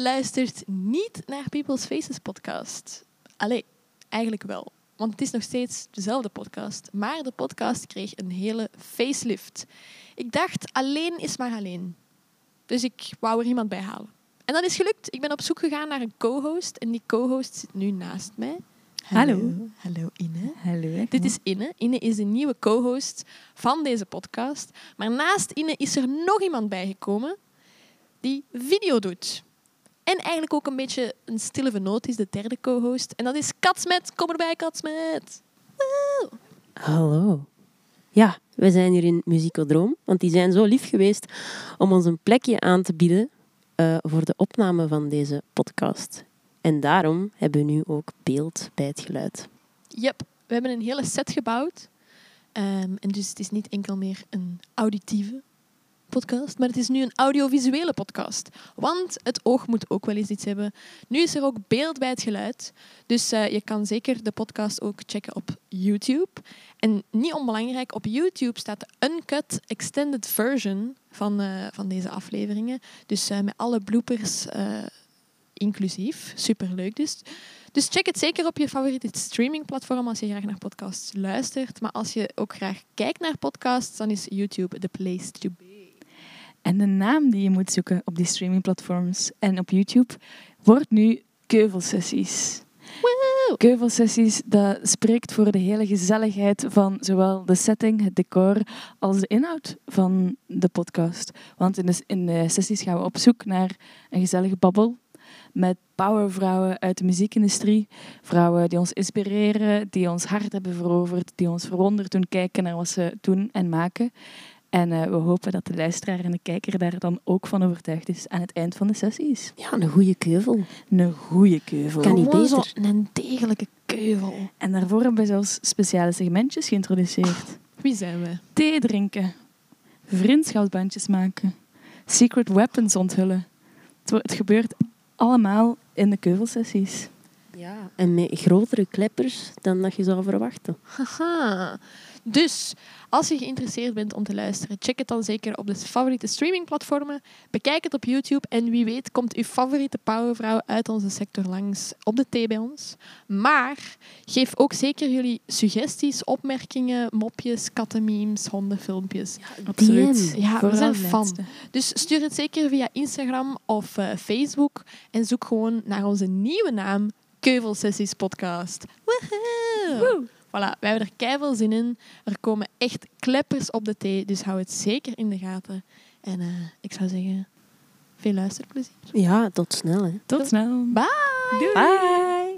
luistert niet naar People's Faces podcast. Allee, eigenlijk wel. Want het is nog steeds dezelfde podcast. Maar de podcast kreeg een hele facelift. Ik dacht, alleen is maar alleen. Dus ik wou er iemand bij halen. En dat is gelukt. Ik ben op zoek gegaan naar een co-host. En die co-host zit nu naast mij. Hallo. Hallo Inne. Hallo. Dit is Inne. Inne is de nieuwe co-host van deze podcast. Maar naast Inne is er nog iemand bijgekomen die video doet. En eigenlijk ook een beetje een stille vernoot is, de derde co-host. En dat is Katsmet. Kom erbij, Katsmet. Hallo. Ja, we zijn hier in Muziekodroom, want die zijn zo lief geweest om ons een plekje aan te bieden eh, voor de opname van deze podcast. En daarom hebben we nu ook beeld bij het geluid. Yep, we hebben een hele set gebouwd. Ehm, en dus het is niet enkel meer een auditieve podcast, maar het is nu een audiovisuele podcast. Want het oog moet ook wel eens iets hebben. Nu is er ook beeld bij het geluid. Dus eh, je kan zeker de podcast ook checken op YouTube. En niet onbelangrijk, op YouTube staat de uncut extended version van, eh, van deze afleveringen. Dus eh, met alle bloopers inclusief. Superleuk dus. Dus check het zeker op je favoriete streamingplatform als je graag naar podcasts luistert. Maar als je ook graag kijkt naar podcasts, dan is YouTube the place to be. En de naam die je moet zoeken op die streamingplatforms en op YouTube wordt nu Keuvelsessies. Woe! Keuvelsessies, dat spreekt voor de hele gezelligheid van zowel de setting, het decor, als de inhoud van de podcast. Want in de, in de sessies gaan we op zoek naar een gezellige babbel met powervrouwen uit de muziekindustrie. Vrouwen die ons inspireren, die ons hart hebben veroverd, die ons verwonderd doen kijken naar wat ze doen en maken. En eh, we hopen dat de luisteraar en de kijker daar dan ook van overtuigd is aan het eind van de sessies. Ja, een goede keuvel. Een goede keuvel. Kan niet beter. een degelijke keuvel. En daarvoor hebben we zelfs speciale segmentjes geïntroduceerd. Wie zijn we? Thee drinken, vriendschapsbandjes maken, secret weapons onthullen. Het gebeurt allemaal in de keuvelsessies. Ja. En met grotere kleppers dan dat je zou verwachten. Haha. Dus als je geïnteresseerd bent om te luisteren, check het dan zeker op de favoriete streamingplatformen. Bekijk het op YouTube en wie weet komt uw favoriete powervrouw uit onze sector langs op de thee bij ons. Maar geef ook zeker jullie suggesties, opmerkingen, mopjes, kattenmemes, hondenfilmpjes. Absoluut. Ja, we zijn fan. Dus stuur het zeker via Instagram of eh, Facebook en zoek gewoon naar onze nieuwe naam, Keuvelsessies Podcast. Woehoe! Voilà, wij hebben er keiveel zin in. Er komen echt kleppers op de thee, dus hou het zeker in de gaten. En eh, ik zou zeggen, veel luisterplezier. Ja, tot snel. Hè. Tot snel. Bye! Bye.